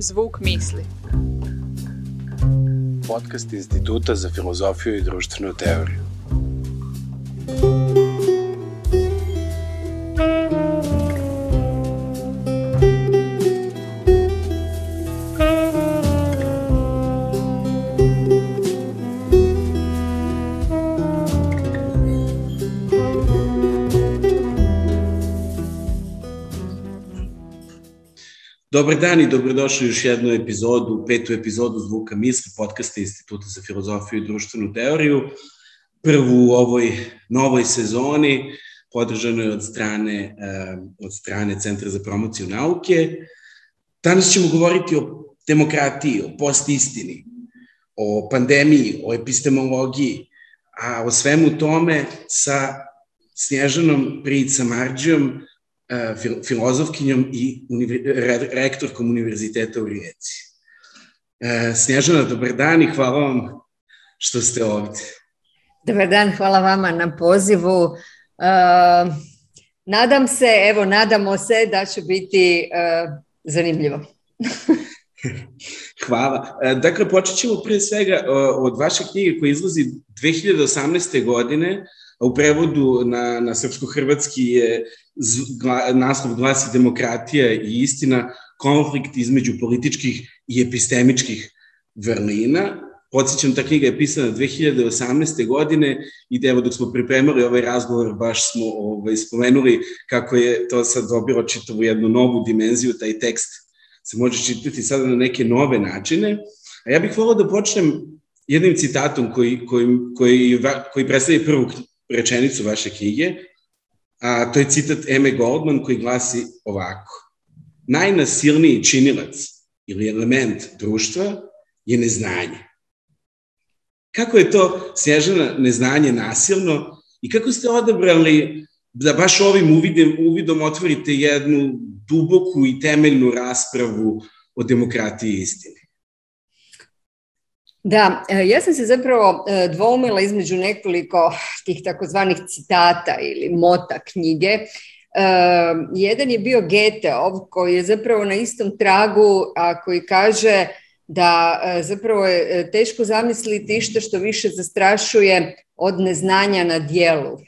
Zvuk misli. Podcast Instituta za filozofiju i društvenu teoriju. Dobar dan i dobrodošli u još jednu epizodu, petu epizodu Zvuka misli, podcasta Instituta za filozofiju i društvenu teoriju. Prvu u ovoj novoj sezoni podržano od strane, od strane Centra za promociju nauke. Danas ćemo govoriti o demokratiji, o postistini, o pandemiji, o epistemologiji, a o svemu tome sa Snježanom Prica Marđijom, uh, i rektorkom Univerziteta u Rijeci. Uh, Snježana, dobar dan i hvala vam što ste ovdje. Dobar dan, hvala vama na pozivu. Eh, nadam se, evo, nadamo se da će biti zanimljivo. Hvala. Dakle, počet ćemo prije svega od vaše knjige koja izlazi 2018. godine, a u prevodu na, na srpsko-hrvatski je naslov glasi demokratija i istina, konflikt između političkih i epistemičkih vrlina. Podsjećam, ta knjiga je pisana 2018. godine i da evo dok smo pripremali ovaj razgovor baš smo ovaj, spomenuli kako je to sad dobilo čitavu jednu novu dimenziju, taj tekst se može čitati sada na neke nove načine. A ja bih volao da počnem jednim citatom koji, koji, koji, koji predstavlja prvu rečenicu vaše knjige, a, to je citat Eme Goldman koji glasi ovako. Najnasilniji činilac ili element društva je neznanje. Kako je to, snježano neznanje nasilno i kako ste odabrali da baš ovim uvidom otvorite jednu duboku i temeljnu raspravu o demokratiji istini? Da, e, ja sam se zapravo e, dvoumila između nekoliko tih takozvanih citata ili mota knjige. E, jedan je bio Geteov koji je zapravo na istom tragu, a koji kaže da zapravo je teško zamisliti išto što više zastrašuje od neznanja na dijelu.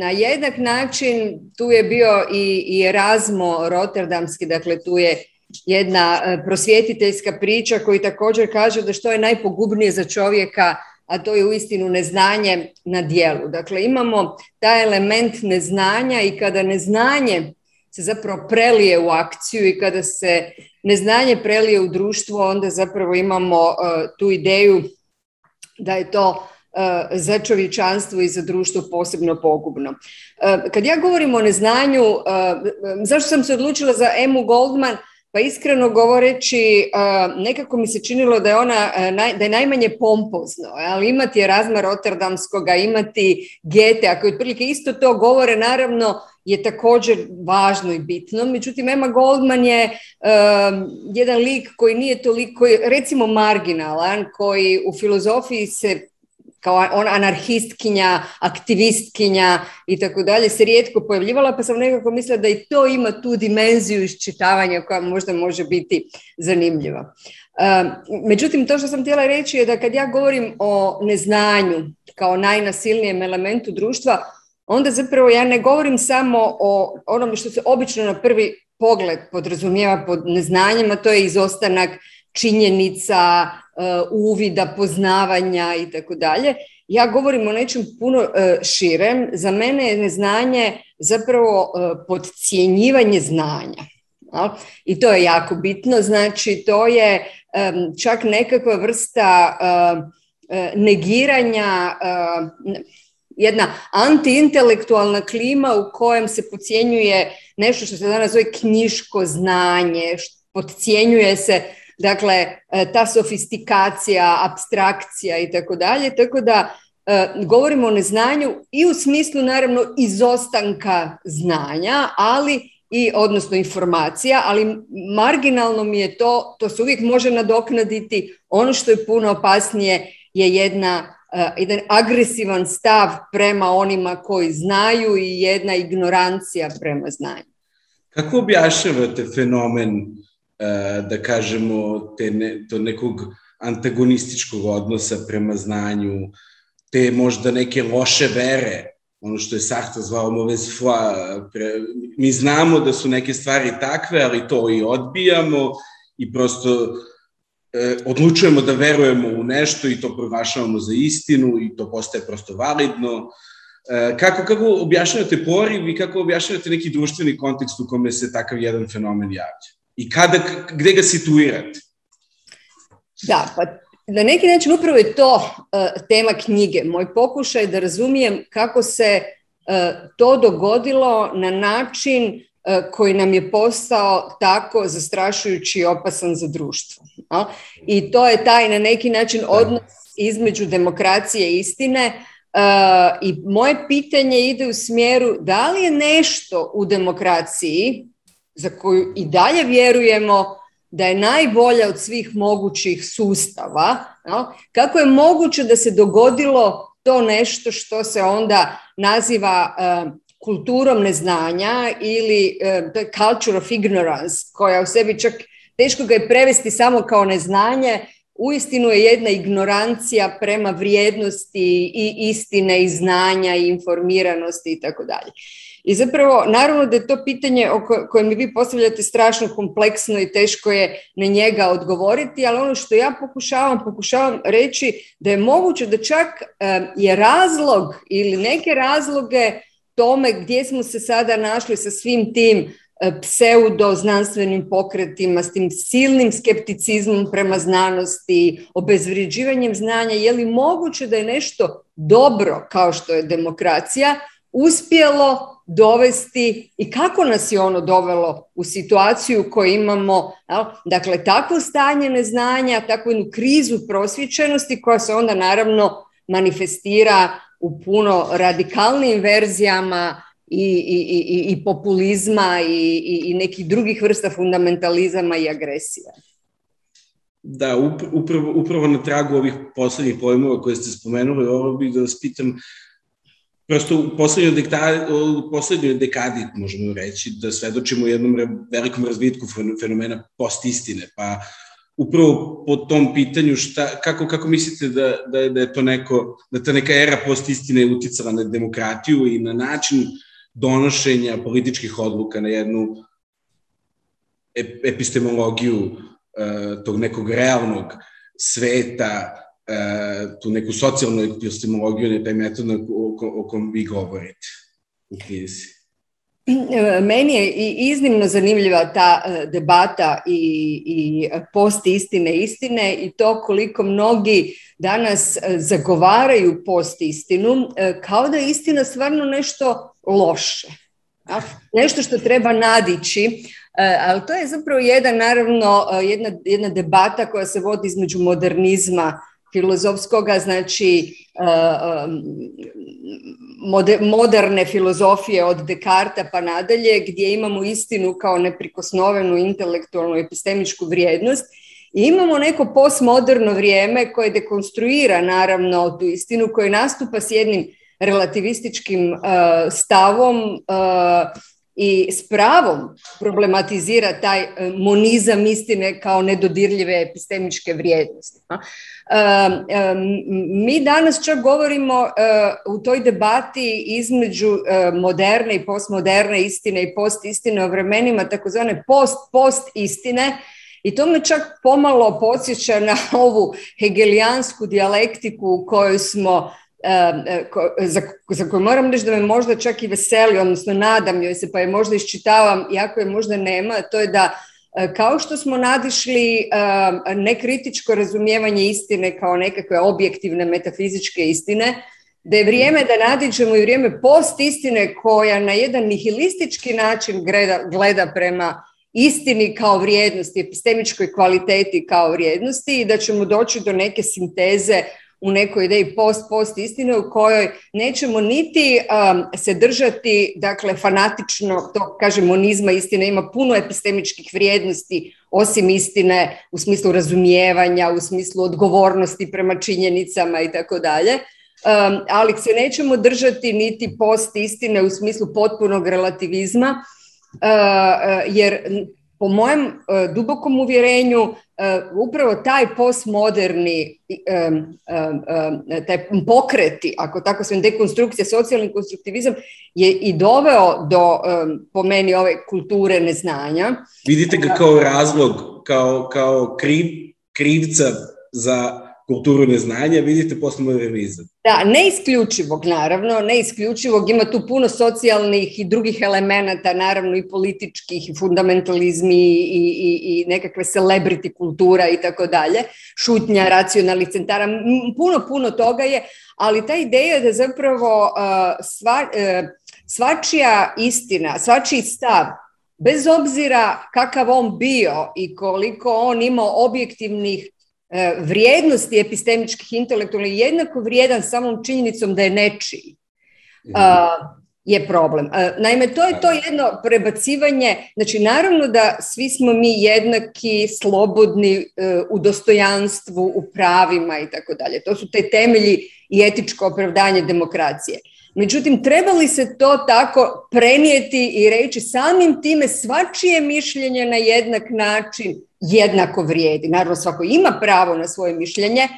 na jednak način tu je bio i, i Erasmo Rotterdamski, dakle tu je jedna e, prosvjetiteljska priča koji također kaže da što je najpogubnije za čovjeka, a to je uistinu neznanje na dijelu. Dakle, imamo taj element neznanja i kada neznanje se zapravo prelije u akciju i kada se neznanje prelije u društvo, onda zapravo imamo e, tu ideju da je to e, za čovječanstvo i za društvo posebno pogubno. Kad ja govorim o neznanju, zašto sam se odlučila za Emu Goldman, pa iskreno govoreći, e, nekako mi se činilo da je ona, e, da je najmanje pompozno, ali imati je razmar Rotterdamskoga, imati gete, ako je otprilike isto to govore, naravno je također važno i bitno. Međutim, Emma Goldman je e, jedan lik koji nije toliko, recimo marginalan, koji u filozofiji se kao ona anarhistkinja, aktivistkinja i tako dalje se rijetko pojavljivala, pa sam nekako mislila da i to ima tu dimenziju iščitavanja koja možda može biti zanimljiva. Ehm, međutim, to što sam htjela reći je da kad ja govorim o neznanju kao najnasilnijem elementu društva, onda zapravo ja ne govorim samo o onome što se obično na prvi pogled podrazumijeva pod neznanjem, a to je izostanak činjenica, e, uvida, poznavanja i tako dalje. Ja govorim o nečem puno e, širem. Za mene je neznanje zapravo e, podcjenjivanje znanja. I to je jako bitno. Znači, to je čak nekakva vrsta negiranja jedna antiintelektualna klima u kojem se podcjenjuje nešto što se danas zove knjiško znanje, podcijenjuje se dakle e, ta sofistikacija, abstrakcija i tako dalje, tako da e, govorimo o neznanju i u smislu naravno izostanka znanja, ali i odnosno informacija, ali marginalno mi je to, to se uvijek može nadoknaditi. Ono što je puno opasnije je jedna e, jedan agresivan stav prema onima koji znaju i jedna ignorancija prema znanju. Kako objašnjavate fenomen Eh, da kažemo, te to nekog antagonističkog odnosa prema znanju, te možda neke loše vere, ono što je Sartre zvao moves mi znamo da su neke stvari takve, ali to i odbijamo i prosto eh, odlučujemo da verujemo u nešto i to proglašavamo za istinu i to postaje prosto validno. Eh, kako, kako objašnjate poriv i kako objašnjate neki društveni kontekst u kome se takav jedan fenomen javlja? i kada, gdje ga situirati? Da, pa na neki način upravo je to e, tema knjige. Moj pokušaj da razumijem kako se e, to dogodilo na način e, koji nam je postao tako zastrašujući i opasan za društvo. I to je taj na neki način odnos između demokracije i istine i moje pitanje ide u smjeru da li je nešto u demokraciji za koju i dalje vjerujemo da je najbolja od svih mogućih sustava, kako je moguće da se dogodilo to nešto što se onda naziva e, kulturom neznanja ili e, to je culture of ignorance, koja u sebi čak teško ga je prevesti samo kao neznanje, uistinu je jedna ignorancija prema vrijednosti i istine i znanja i informiranosti i tako dalje. I zapravo, naravno da je to pitanje o kojem mi vi postavljate strašno kompleksno i teško je na njega odgovoriti, ali ono što ja pokušavam, pokušavam reći da je moguće da čak eh, je razlog ili neke razloge tome gdje smo se sada našli sa svim tim E, pseudo znanstvenim pokretima, s tim silnim skepticizmom prema znanosti, obezvriđivanjem znanja, je li moguće da je nešto dobro kao što je demokracija uspjelo dovesti i kako nas je ono dovelo u situaciju koju imamo, dakle takvo stanje neznanja, takvu jednu krizu prosvičenosti koja se onda naravno manifestira u puno radikalnim verzijama i, i, i populizma i nekih drugih vrsta fundamentalizama i agresija. Da, upravo, upravo na tragu ovih poslednjih pojmova koje ste spomenuli, ovo bih da vas pitam, prosto u poslednjoj, dekadi, možemo reći, da svedočimo jednom velikom razvitku fenomena postistine, pa upravo po tom pitanju šta, kako, kako mislite da, da, da je to neko, da ta neka era postistine je uticala na demokratiju i na način donošenja političkih odluka na jednu epistemologiju e, tog nekog realnog sveta, e, tu neku socijalnu epistemologiju, taj metod o, o kom vi govorite u knjizi. E, meni je iznimno zanimljiva ta debata i, i post istine istine i to koliko mnogi danas zagovaraju post istinu, kao da je istina stvarno nešto loše. Nešto što treba nadići, e, ali to je zapravo naravno, e, jedna, jedna debata koja se vodi između modernizma filozofskoga, znači e, moderne filozofije od Dekarta pa nadalje, gdje imamo istinu kao neprikosnovenu intelektualnu epistemičku vrijednost i imamo neko postmoderno vrijeme koje dekonstruira naravno tu istinu, koje nastupa s jednim relativističkim e, stavom e, i s pravom problematizira taj e, monizam istine kao nedodirljive epistemičke vrijednosti. Mi danas čak govorimo u toj debati između moderne i postmoderne istine i postistine o vremenima takozvane post postistine i to me čak pomalo podsjeća na ovu hegelijansku dijalektiku u kojoj smo E, za, koju moram reći da me možda čak i veseli, odnosno nadam joj se, pa je možda iščitavam, iako je možda nema, to je da e, kao što smo nadišli nekritičko razumijevanje istine kao nekakve objektivne metafizičke istine, da je vrijeme da nadiđemo i vrijeme post istine koja na jedan nihilistički način gleda prema istini kao vrijednosti, epistemičkoj kvaliteti kao vrijednosti i da ćemo doći do neke sinteze u nekoj ideji post-post istine u kojoj nećemo niti um, se držati dakle, fanatično to kažem, monizma istine ima puno epistemičkih vrijednosti osim istine u smislu razumijevanja, u smislu odgovornosti prema činjenicama i tako dalje. Um, ali se nećemo držati niti post istine u smislu potpunog relativizma, uh, uh, jer po mojem e, dubokom uvjerenju e, upravo taj postmoderni e, taj pokreti, ako tako sve dekonstrukcija, socijalni konstruktivizam je i doveo do um, po meni ove kulture neznanja. Vidite ga kao razlog, kao, kao krivca za kulturu neznanja, vidite posle Da, ne isključivog, naravno, ne isključivog, ima tu puno socijalnih i drugih elemenata, naravno i političkih, i fundamentalizmi, i, i, i nekakve celebrity kultura i tako dalje, šutnja racionalnih centara, puno, puno toga je, ali ta ideja je da zapravo sva, e, svačija istina, svačiji stav, bez obzira kakav on bio i koliko on imao objektivnih E, vrijednosti epistemičkih intelektualnih jednako vrijedan samom činjenicom da je nečiji e, mhm. je problem. E, naime, to je to jedno prebacivanje, znači naravno da svi smo mi jednaki, slobodni u dostojanstvu, u pravima i tako dalje. To su te temelji i etičko opravdanje demokracije. Međutim, treba li se to tako prenijeti i reći samim time svačije mišljenje na jednak način jednako vrijedi? Naravno, svako ima pravo na svoje mišljenje,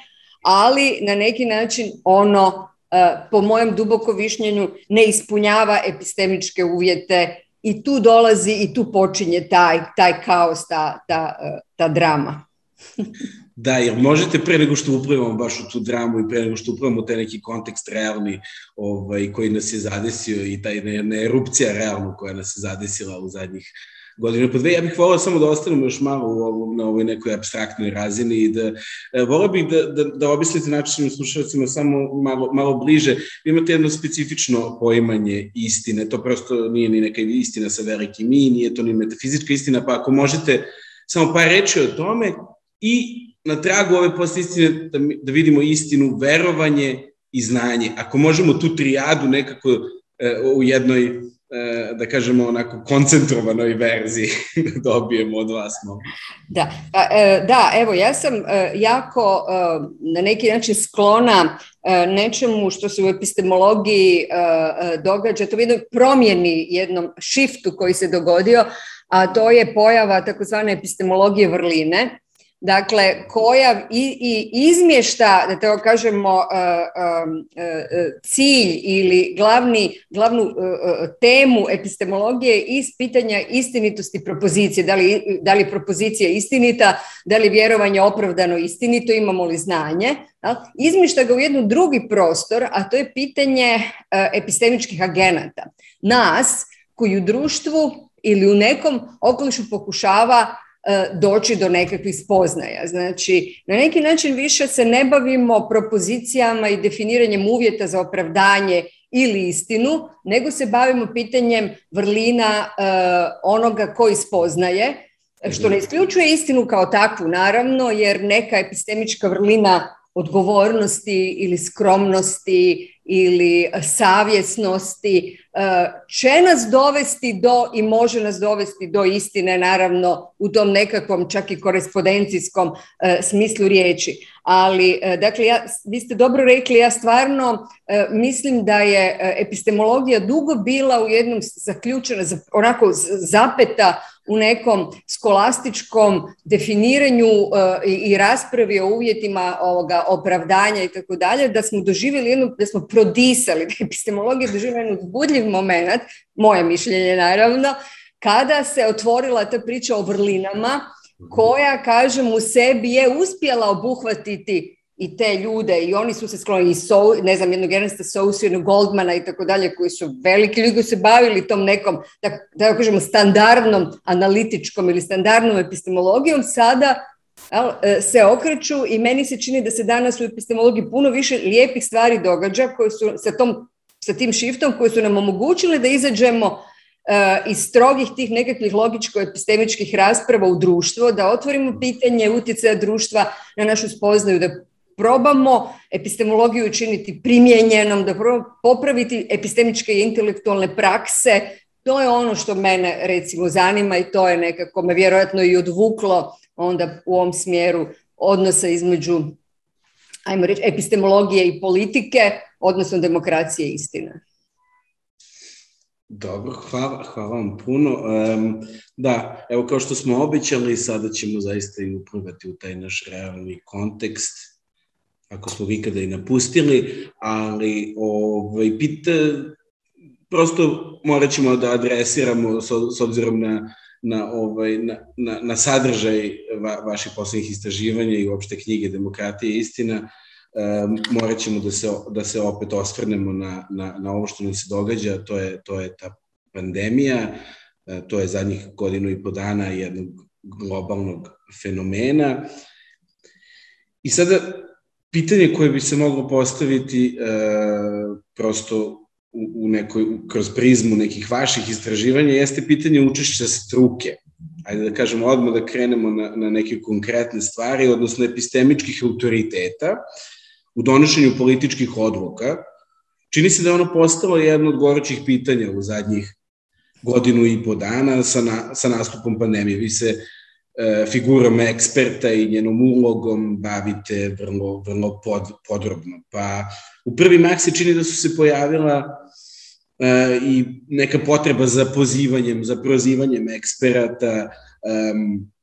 ali na neki način ono, e, po mojem duboko višnjenju, ne ispunjava epistemičke uvjete i tu dolazi i tu počinje taj, kaos, ta e, drama. Da, jer možete pre nego što upravimo baš u tu dramu i pre nego što upravimo te neki kontekst realni ovaj, koji nas je zadesio i taj ne, ne erupcija realna koja nas je zadesila u zadnjih godine. po dve. Ja bih volao samo da ostanemo još malo u ovom, na ovoj nekoj abstraktnoj razini i da e, bih da, da, da obislite načinim slušalcima samo malo, malo bliže. Vi imate jedno specifično poimanje istine, to prosto nije ni neka istina sa velikim i, nije to ni metafizička istina, pa ako možete samo par reći o tome i na tragu ove postistine da, vidimo istinu, verovanje i znanje. Ako možemo tu trijadu nekako e, u jednoj, e, da kažemo, onako koncentrovanoj verziji dobijemo od vas. no. Da, e, da, evo, ja sam jako na neki način sklona nečemu što se u epistemologiji događa, to vidimo promjeni, jednom shiftu koji se dogodio, a to je pojava takozvane epistemologije vrline, dakle koja i, izmješta, da te kažemo, e, e, e, cilj ili glavnu temu epistemologije iz pitanja istinitosti propozicije. Da li, da propozicija istinita, da li vjerovanje opravdano istinito, imamo li znanje. Izmješta ga u jednu drugi prostor, a to je pitanje epistemičkih agenata. Nas koji u društvu ili u nekom okolišu pokušava E, doći do nekakvih spoznaja. Znači, na neki način više se ne bavimo propozicijama i definiranjem uvjeta za opravdanje ili istinu, nego se bavimo pitanjem vrlina e, onoga koji spoznaje, što ne mhm. isključuje istinu kao takvu, naravno, jer neka epistemička vrlina odgovornosti ili skromnosti ili eh, savjesnosti eh, će nas dovesti do i može nas dovesti do istine naravno u tom nekakvom čak i korespondencijskom eh, smislu riječi. Ali dakle ja, vi ste dobro rekli ja stvarno mislim da je epistemologija dugo bila u jednom zaključena onako zapeta u nekom skolastičkom definiranju eh, i raspravi o uvjetima ovoga opravdanja i tako dalje, da smo doživjeli jednu, da smo prodisali, da epistemologija doživjela jedan uzbudljiv moment, moje mišljenje naravno, kada se otvorila ta priča o vrlinama, mhm. koja, kažem, u sebi je uspjela obuhvatiti i te ljude i oni su se skloni, so, ne znam, jednog Ernesta Sousinu, Goldmana i tako dalje, koji su veliki ljudi koji su bavili tom nekom, da, da kažemo, standardnom analitičkom ili standardnom epistemologijom, sada e, se okreću i meni se čini da se danas u epistemologiji puno više lijepih stvari događa koje su sa, tom, sa tim šiftom koji su nam omogućile da izađemo e, iz strogih tih nekakvih logičko-epistemičkih rasprava u društvo, da otvorimo pitanje utjecaja društva na našu spoznaju, da probamo epistemologiju učiniti primjenjenom, da probamo popraviti epistemičke i intelektualne prakse. To je ono što mene recimo zanima i to je nekako me vjerojatno i odvuklo onda u ovom smjeru odnosa između ajmo reći, epistemologije i politike, odnosno demokracije i istine. Dobro, hvala, vam puno. da, evo kao što smo običali, sada ćemo zaista i uprugati u taj naš realni kontekst ako smo vi kada i napustili, ali ovaj, prosto morat ćemo da adresiramo s, obzirom na, na, ovaj, na, na, sadržaj vaših poslednjih istraživanja i uopšte knjige Demokratija i istina, e, morat ćemo da se, da se opet osvrnemo na, na, na ovo što nam se događa, to je, to je ta pandemija, e, to je zadnjih godinu i po dana jednog globalnog fenomena. I sada pitanje koje bi se moglo postaviti e, prosto u, u nekoj, kroz prizmu nekih vaših istraživanja jeste pitanje učešća struke. Ajde da kažemo odmah da krenemo na, na neke konkretne stvari, odnosno epistemičkih autoriteta u donošenju političkih odluka. Čini se da je ono postalo jedno od gorećih pitanja u zadnjih godinu i po dana sa, sa nastupom pandemije. Vi se E, figurom eksperta i njenom ulogom bavite vrlo, vrlo pod, podrobno. Pa u prvi mak se čini da su se pojavila e, i neka potreba za pozivanjem, za prozivanjem eksperata,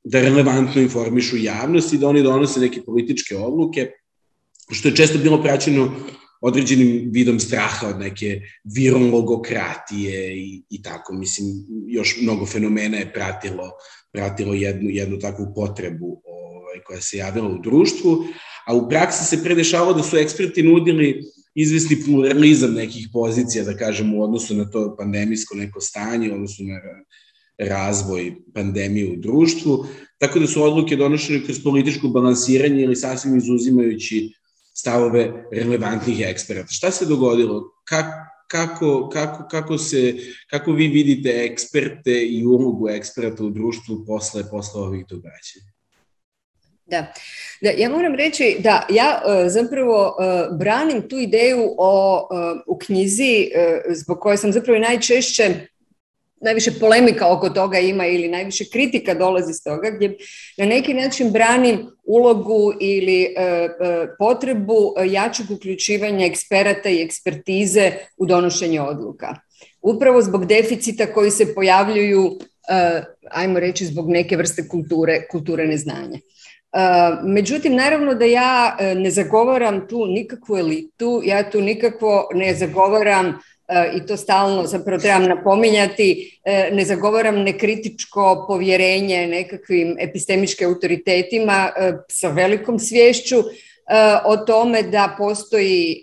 da relevantno informišu javnost i da oni donose neke političke odluke, što je često bilo praćeno određenim vidom straha od neke virologokratije i, i tako. Mislim, još mnogo fenomena je pratilo pratilo jednu, jednu takvu potrebu ovaj, koja se javila u društvu, a u praksi se predešavalo da su eksperti nudili izvesni pluralizam nekih pozicija, da kažem, u odnosu na to pandemijsko neko stanje, odnosno na razvoj pandemije u društvu, tako da su odluke donošene kroz političko balansiranje ili sasvim izuzimajući stavove relevantnih eksperata. Šta se dogodilo? kako kako, kako, kako, se, kako vi vidite eksperte i ulogu eksperta u društvu posle, posle ovih događaja? Da. da, ja moram reći da ja e, zapravo e, branim tu ideju o, e, u knjizi e, zbog koje sam zapravo najčešće najviše polemika oko toga ima ili najviše kritika dolazi s toga gdje na neki način branim ulogu ili e, e, potrebu jačeg uključivanja eksperata i ekspertize u donošenje odluka. Upravo zbog deficita koji se pojavljuju, e, ajmo reći, zbog neke vrste kulture, kulture neznanja. E, međutim, naravno da ja ne zagovaram tu nikakvu elitu, ja tu nikako ne zagovaram E, i to stalno zapravo trebam napominjati, e, ne zagovaram nekritičko povjerenje nekakvim epistemičke autoritetima e, sa velikom svješću o tome da postoji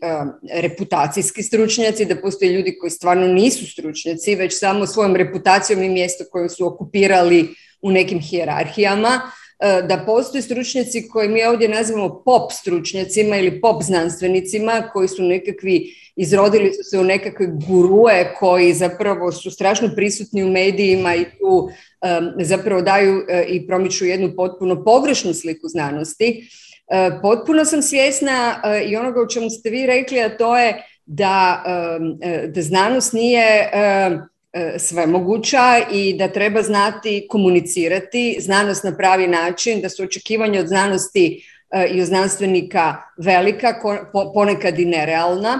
reputacijski stručnjaci, da postoje ljudi koji stvarno nisu stručnjaci, već samo svojom reputacijom i mjesto koje su okupirali u nekim hijerarhijama, E, da postoje stručnjaci koje mi ovdje nazivamo pop stručnjacima ili pop znanstvenicima koji su nekakvi, izrodili su se u nekakve gurue koji zapravo su strašno prisutni u medijima i tu e, zapravo daju e, i promiču jednu potpuno pogrešnu sliku znanosti. potpuno sam svjesna i onoga o čemu ste vi rekli, a to je da, da znanost nije E, svemoguća i da treba znati komunicirati znanost na pravi način, da su očekivanja od znanosti e, i od znanstvenika velika, ponekad i nerealna.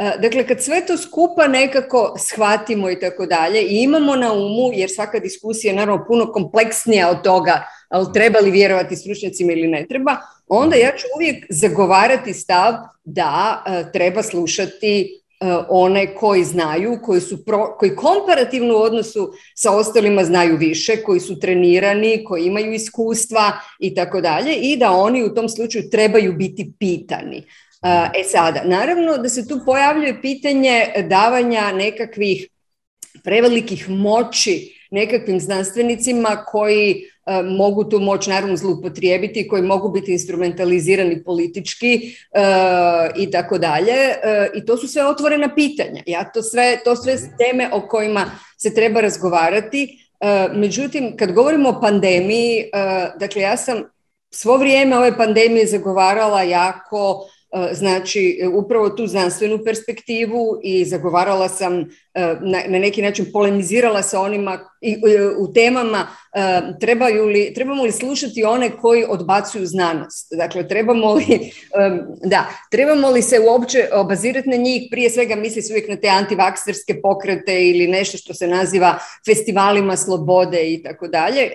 E, dakle, kad sve to skupa nekako shvatimo i tako dalje i imamo na umu, jer svaka diskusija je naravno puno kompleksnija od toga ali treba li vjerovati stručnjacima ili ne treba, onda ja ću uvijek zagovarati stav da treba slušati E, one koji znaju, koji, su koji komparativno u odnosu sa ostalima znaju više, koji su trenirani, koji imaju iskustva i tako dalje i da oni u tom slučaju trebaju biti pitani. E, e sada, naravno da se tu pojavljuje pitanje davanja nekakvih prevelikih moći nekakvim znanstvenicima koji E, mogu tu moć naravno zloupotrijebiti, koji mogu biti instrumentalizirani politički e, i tako dalje. E, I to su sve otvorena pitanja. Ja to sve, to sve mhm. teme o kojima se treba razgovarati. Međutim, kad govorimo o pandemiji, dakle ja sam svo vrijeme ove pandemije zagovarala jako E, znači e, upravo tu znanstvenu perspektivu i zagovarala sam e, na neki način polemizirala sa onima u temama trebaju li, trebamo li slušati one koji odbacuju znanost. Dakle, trebamo li, da, trebamo li se uopće obazirati na njih, prije svega misli se uvijek na te antivakserske pokrete ili nešto što se naziva festivalima slobode i tako dalje.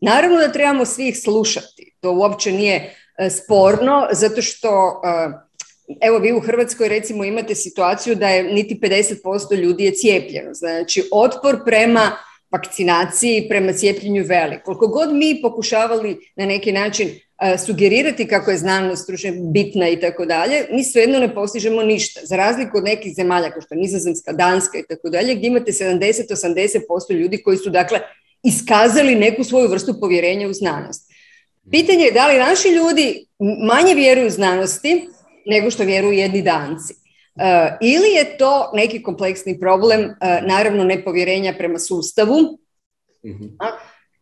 Naravno da trebamo svih slušati, to uopće nije E, sporno, zato što e, evo vi u Hrvatskoj recimo imate situaciju da je niti 50% ljudi je cijepljeno. Znači otpor prema vakcinaciji, prema cijepljenju velik. Koliko god mi pokušavali na neki način e, sugerirati kako je znanost stručna bitna i tako dalje, mi svejedno ne postižemo ništa. Za razliku od nekih zemalja kao što je Nizozemska, Danska i tako dalje, gdje imate 70-80% ljudi koji su dakle iskazali neku svoju vrstu povjerenja u znanost. Pitanje je da li naši ljudi manje vjeruju znanosti nego što vjeruju jedni danci. E, ili je to neki kompleksni problem, e, naravno nepovjerenja prema sustavu mhm. a,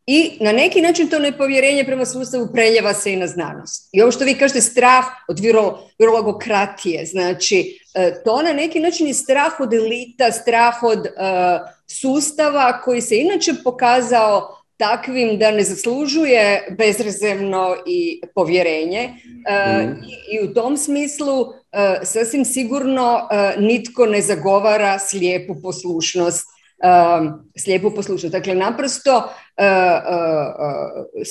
i na neki način to nepovjerenje prema sustavu preljeva se i na znanost. I ovo što vi kažete strah od viro, virologokratije, znači e, to na neki način je strah od elita, strah od sustava koji se inače pokazao takvim da ne zaslužuje bezrezemno i povjerenje e, mhm. I, u tom smislu e, sasvim sigurno e, nitko ne zagovara slijepu poslušnost slijepu poslušnost. Dakle, naprosto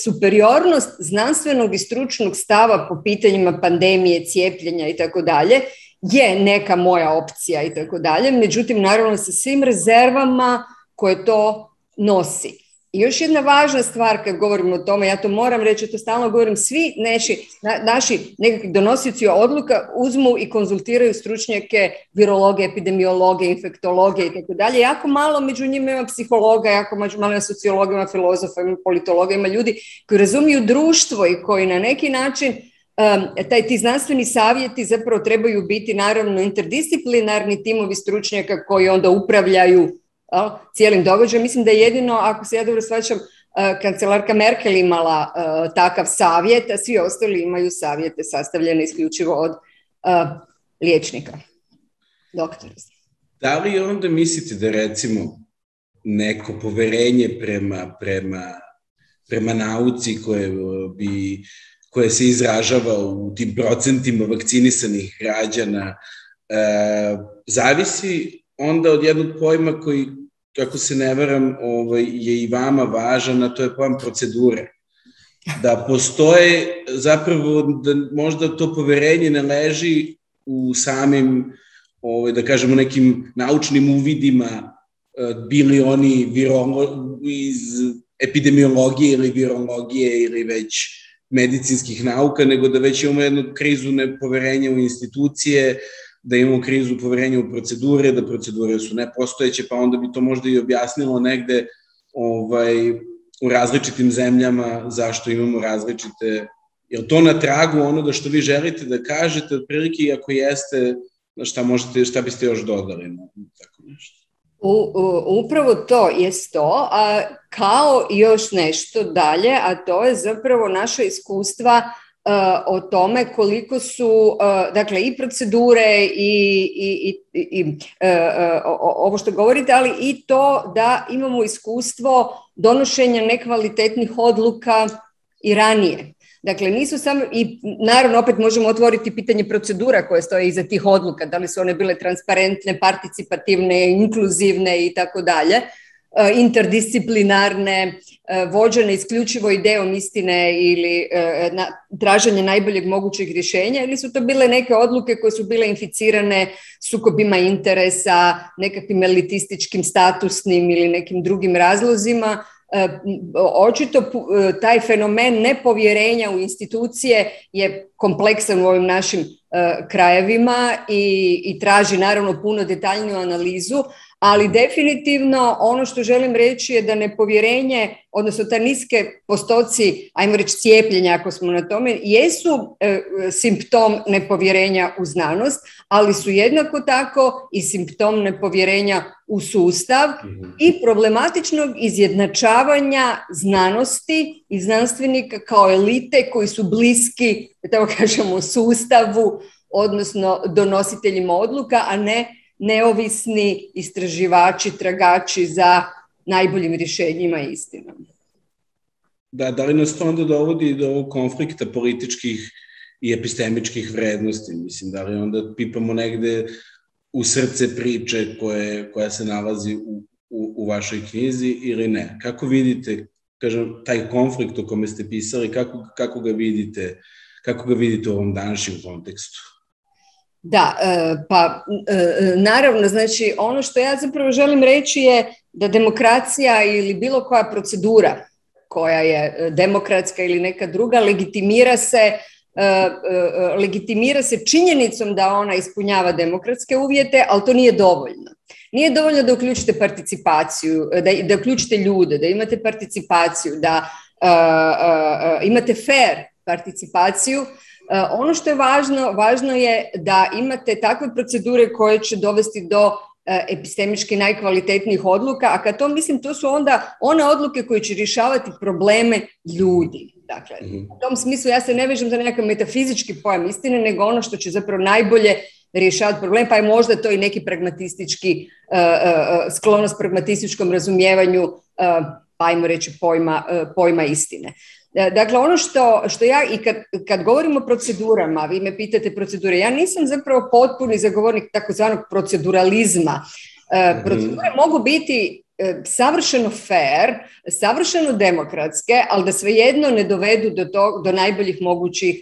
superiornost znanstvenog i stručnog stava po pitanjima pandemije, cijepljenja i tako dalje je neka moja opcija i tako dalje. Međutim, naravno sa svim rezervama koje to nosi. I još jedna važna stvar kad govorimo o tome, ja to moram reći, to stalno govorim, svi neši, naši nekakvi donosioci odluka uzmu i konzultiraju stručnjake virologe, epidemiologe, infektologe i tako dalje. Jako malo među njima ima psihologa, jako malo ima sociologa, ima filozofa, politologa, ima ljudi koji razumiju društvo i koji na neki način um, taj ti znanstveni savjeti zapravo trebaju biti naravno interdisciplinarni timovi stručnjaka koji onda upravljaju cijelim događajem. Mislim da je jedino, ako se ja dobro svačam, e, kancelarka Merkel imala e, takav savjet, a svi ostali imaju savjete sastavljene isključivo od e, liječnika, doktora. Da li onda mislite da recimo neko poverenje prema, nauci koje bi koje se izražava u tim procentima vakcinisanih građana, zavisi onda od jednog pojma koji, kako se ne varam, ovaj, je i vama važan, a to je pojam procedure. Da postoje zapravo, da možda to poverenje ne leži u samim, ovaj, da kažemo, nekim naučnim uvidima, eh, bili oni iz epidemiologije ili virologije ili već medicinskih nauka, nego da već imamo jednu krizu nepoverenja u institucije, da imamo krizu povjerenja u procedure, da procedure su nepostojeće, pa onda bi to možda i objasnilo negde ovaj, u različitim zemljama zašto imamo različite... Je to na tragu ono da što vi želite da kažete, otprilike, i ako jeste, šta, možete, šta biste još dodali na tako nešto? U, upravo to je to, a kao još nešto dalje, a to je zapravo naša iskustva Eh, o tome koliko su, eh, dakle, i procedure i, i, i, i eh, ovo što govorite, ali i to da imamo iskustvo donošenja nekvalitetnih odluka i ranije. Dakle, nisu samo, i naravno opet možemo otvoriti pitanje procedura koje stoje iza tih odluka, da li su one bile transparentne, participativne, inkluzivne i tako dalje E, interdisciplinarne, e, vođene isključivo idejom istine ili e, traženje najboljeg mogućeg rješenja ili su to bile neke odluke koje su bile inficirane sukobima interesa, nekakvim elitističkim statusnim ili nekim drugim razlozima očito taj fenomen nepovjerenja u institucije je kompleksan u ovim našim krajevima i, i traži naravno puno detaljniju analizu, ali definitivno ono što želim reći je da nepovjerenje, odnosno ta niske postoci, ajmo reći cijepljenja ako smo na tome, jesu e, simptom nepovjerenja u znanost, ali su jednako tako i simptom nepovjerenja u sustav mhm. i problematičnog izjednačavanja znanosti i znanstvenika kao elite koji su bliski, da tako kažemo, sustavu, odnosno donositeljima odluka, a ne neovisni istraživači, tragači za najboljim rješenjima i istinom. Da, da li nas to onda dovodi do ovog konflikta političkih i epistemičkih vrednosti? Mislim, da li onda pipamo negde u srce priče koje, koja se nalazi u, u, vašoj knjizi ili ne? Kako vidite kažem, taj konflikt o kome ste pisali, kako, kako ga vidite, kako ga vidite u ovom današnjem kontekstu? Da, e, pa e, naravno, znači ono što ja zapravo želim reći je da demokracija ili bilo koja procedura koja je e, demokratska ili neka druga legitimira se legitimira se činjenicom da ona ispunjava demokratske uvjete, ali to nije dovoljno. Nije dovoljno da uključite participaciju, da, da uključite ljude, da imate participaciju, da imate fair participaciju E, ono što je važno, važno je da imate takve procedure koje će dovesti do e, epistemički najkvalitetnijih odluka, a kad to mislim, to su onda one odluke koje će rješavati probleme ljudi. Dakle, mhm. u tom smislu ja se ne vežem za nekakav metafizički pojam istine, nego ono što će zapravo najbolje rješavati problem, pa je možda to i neki pragmatistički, e, sklonost pragmatističkom razumijevanju, uh, pa ajmo reći, pojma, pojma istine. E, dakle, ono što, što ja i kad, kad govorimo o procedurama, vi me pitate procedure, ja nisam zapravo potpuni zagovornik takozvanog proceduralizma. E, mhm. Procedure mogu biti e, savršeno fair, savršeno demokratske, ali da svejedno ne dovedu do, do najboljih mogućih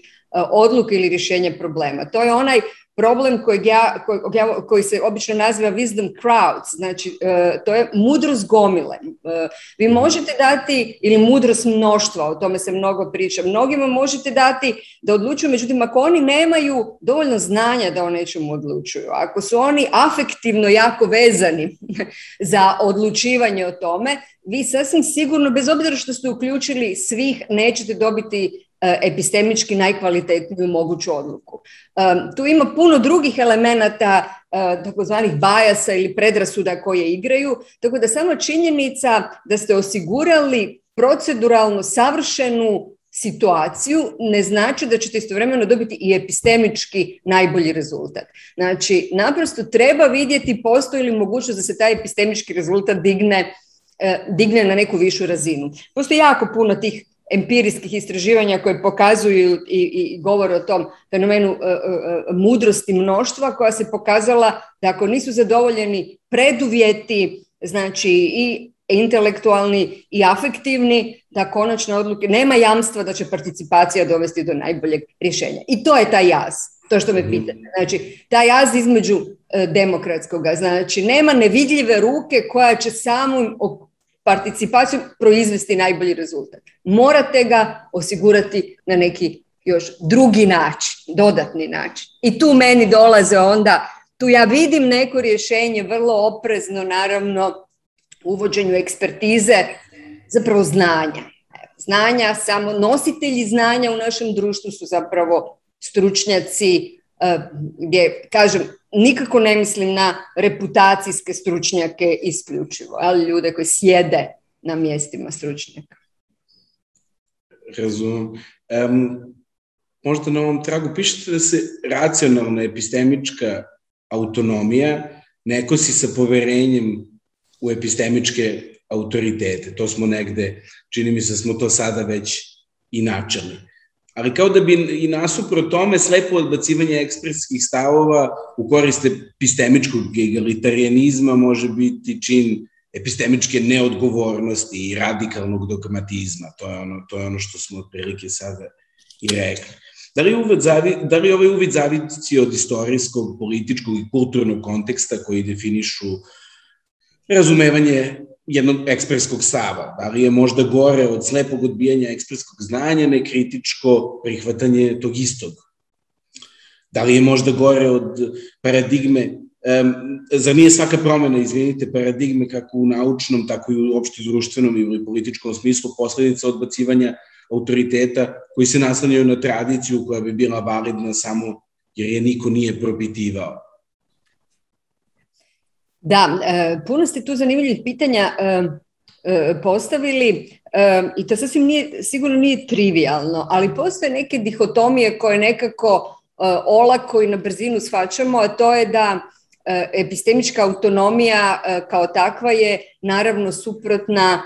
odluka ili rješenja problema. To je onaj problem kojeg ja, ja, koji se obično naziva wisdom crowds, znači e, to je mudrost gomile. E, vi mhm. možete dati, ili mudrost mnoštva, o tome se mnogo priča, mnogima možete dati da odlučuju, međutim ako oni nemaju dovoljno znanja da o nečemu odlučuju, ako su oni afektivno jako vezani za odlučivanje o tome, vi sasvim sigurno, bez obzira što ste uključili svih, nećete dobiti E, epistemički najkvalitetniju moguću odluku. E, tu ima puno drugih elemenata e, takozvanih bajasa ili predrasuda koje igraju, tako da samo činjenica da ste osigurali proceduralno savršenu situaciju ne znači da ćete istovremeno dobiti i epistemički najbolji rezultat. Znači, naprosto treba vidjeti postoji li mogućnost da se taj epistemički rezultat digne, digne na neku višu razinu. Postoji jako puno tih empirijskih istraživanja koje pokazuju i, i govore o tom fenomenu e, e, e, mudrosti mnoštva koja se pokazala da ako nisu zadovoljeni preduvjeti, znači i intelektualni i afektivni, da konačne odluke, nema jamstva da će participacija dovesti do najboljeg rješenja. I to je taj jaz, to što me mhm. pitate. Znači, taj jaz između demokratskoga, znači nema nevidljive ruke koja će samim Participaciju proizvesti najbolji rezultat. Morate ga osigurati na neki još drugi način, dodatni način. I tu meni dolaze onda, tu ja vidim neko rješenje vrlo oprezno, naravno, uvođenju ekspertize, zapravo znanja. Znanja, samo nositelji znanja u našem društvu su zapravo stručnjaci, eh, gdje, kažem, nikako ne mislim na reputacijske stručnjake isključivo, ali ljude koji sjede na mjestima stručnjaka. Razumem. Um, možda na ovom tragu pišete da se racionalna epistemička autonomija ne kosi sa poverenjem u epistemičke autoritete. To smo negde, čini mi se, smo to sada već i načeli ali kao da bi i nasuprot tome slepo odbacivanje ekspertskih stavova u koriste epistemičkog egalitarijanizma može biti čin epistemičke neodgovornosti i radikalnog dogmatizma. To je ono, to je ono što smo otprilike sada i rekli. Da li, uvid zavi, da ovaj uvid zavici od istorijskog, političkog i kulturnog konteksta koji definišu razumevanje jednog ekspreskog stava? Da li je možda gore od slepog odbijanja ekspreskog znanja kritičko prihvatanje tog istog? Da li je možda gore od paradigme za zar nije svaka promena, izvinite, paradigme kako u naučnom, tako i u opšte društvenom ili političkom smislu posledica odbacivanja autoriteta koji se naslanjaju na tradiciju koja bi bila validna samo jer je niko nije propitivao. Da, e, puno ste tu zanimljivih pitanja e, e, postavili i to sasvim sigurno nije trivialno, ali postoje neke dihotomije koje nekako olako i na brzinu shvaćamo, a to je da epistemička autonomija kao takva je naravno suprotna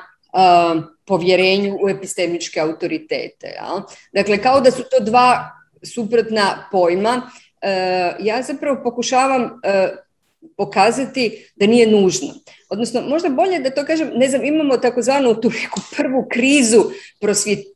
povjerenju u epistemičke autoritete. Dakle, kao da su to dva suprotna pojma, ja zapravo pokušavam pokazati da nije nužno. Odnosno, možda bolje da to kažem, ne znam, imamo takozvanu tu neku prvu krizu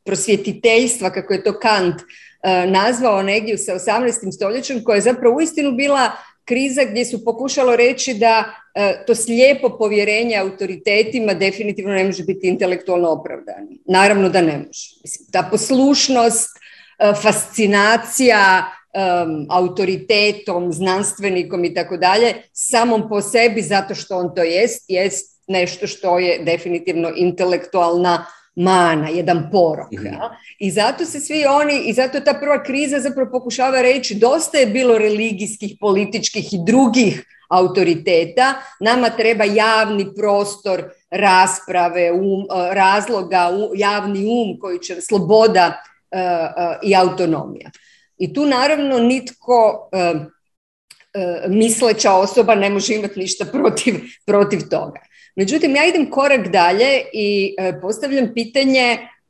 prosvjetiteljstva, kako je to Kant e, nazvao negdje sa 18. stoljećem, koja je zapravo uistinu bila kriza gdje su pokušalo reći da e, to slijepo povjerenje autoritetima definitivno ne može biti intelektualno opravdano. Naravno da ne može. Mislim, ta poslušnost, e, fascinacija, um, autoritetom, znanstvenikom i tako dalje, samom po sebi zato što on to jest, jest nešto što je definitivno intelektualna mana, jedan porok. Mhm. Ja? I zato se svi oni, i zato ta prva kriza zapravo pokušava reći dosta je bilo religijskih, političkih i drugih autoriteta, nama treba javni prostor rasprave, um, e, razloga, javni um koji će sloboda e, e, i autonomija. I tu naravno nitko misleća osoba ne može imati ništa protiv, protiv toga. Međutim, ja idem korak dalje i e, postavljam pitanje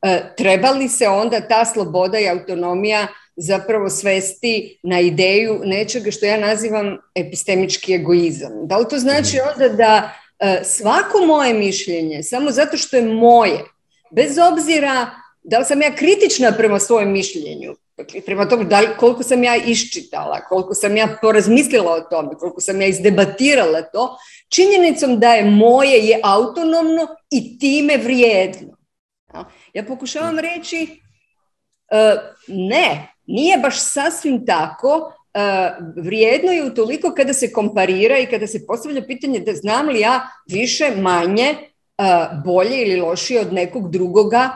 e, treba li se onda ta sloboda i autonomija zapravo svesti na ideju nečega što ja nazivam epistemički egoizam. Da li to znači mhm. onda da e, svako moje mišljenje, samo zato što je moje, bez obzira da li sam ja kritična prema svojem mišljenju, prema tome da koliko sam ja iščitala, koliko sam ja porazmislila o tome, koliko sam ja izdebatirala to, činjenicom da je moje je autonomno i time vrijedno. Ja pokušavam reći e, ne, nije baš sasvim tako, e, vrijedno je utoliko kada se komparira i kada se postavlja pitanje da znam li ja više, manje, e, bolje ili lošije od nekog drugoga